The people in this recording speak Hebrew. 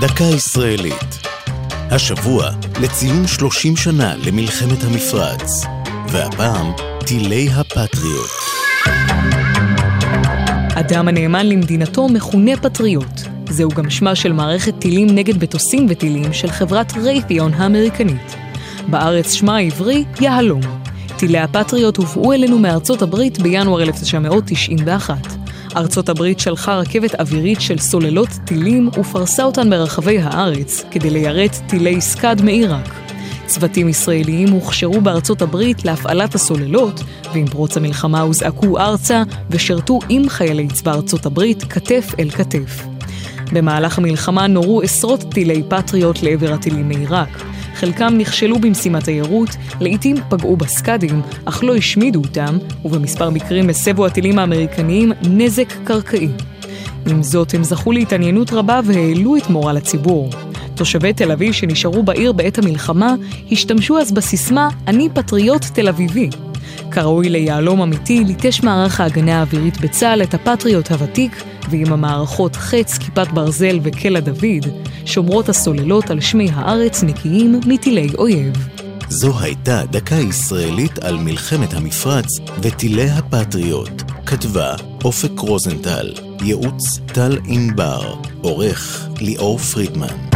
דקה ישראלית. השבוע לציון 30 שנה למלחמת המפרץ, והפעם טילי הפטריוט. אדם הנאמן למדינתו מכונה פטריוט. זהו גם שמה של מערכת טילים נגד מטוסים וטילים של חברת רייתיון האמריקנית. בארץ שמה העברי יהלום. טילי הפטריוט הובאו אלינו מארצות הברית בינואר 1991. ארצות הברית שלחה רכבת אווירית של סוללות טילים ופרסה אותן ברחבי הארץ כדי ליירט טילי סקאד מעיראק. צוותים ישראליים הוכשרו בארצות הברית להפעלת הסוללות, ועם פרוץ המלחמה הוזעקו ארצה ושרתו עם חיילי צבא ארצות הברית כתף אל כתף. במהלך המלחמה נורו עשרות טילי פטריוט לעבר הטילים מעיראק. חלקם נכשלו במשימת היירוט, לעיתים פגעו בסקאדים, אך לא השמידו אותם, ובמספר מקרים הסבו הטילים האמריקניים נזק קרקעי. עם זאת, הם זכו להתעניינות רבה והעלו את מורל הציבור. תושבי תל אביב שנשארו בעיר בעת המלחמה, השתמשו אז בסיסמה "אני פטריוט תל אביבי". כראוי ליהלום אמיתי, ליטש מערך ההגנה האווירית בצה"ל את הפטריוט הוותיק, ועם המערכות חץ, כיפת ברזל וקלע דוד, שומרות הסוללות על שמי הארץ נקיים מטילי אויב. זו הייתה דקה ישראלית על מלחמת המפרץ וטילי הפטריוט. כתבה אופק רוזנטל, ייעוץ טל ענבר, עורך ליאור פרידמן.